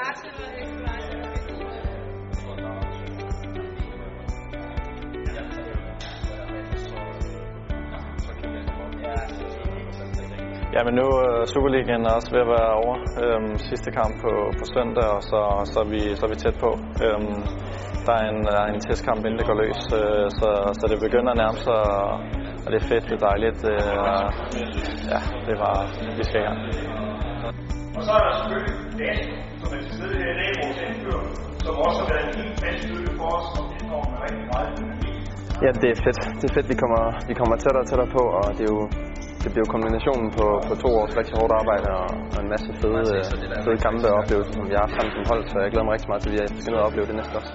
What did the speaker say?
Ja, men nu øh, er Superligaen også ved at være over. Øhm, sidste kamp på, på søndag, og så, så, er vi, så er vi tæt på. Øhm, der er en, der er en testkamp, inden det går løs, øh, så, så det begynder at nærme sig, og, og det er fedt, det er dejligt. Øh, ja, det var, vi skal i gang. Og så er der selvfølgelig som også har været en helt fast for os, og det når man rigtig meget Ja, det er fedt. Det er fedt, vi kommer, vi kommer tættere og tættere på, og det er jo det bliver jo kombinationen på, på to års rigtig hårdt arbejde og, og en masse fede, øh, fede kampe og oplevelser, som vi har haft sammen som hold, så jeg glæder mig rigtig meget til, at vi skal ned og opleve det næste år.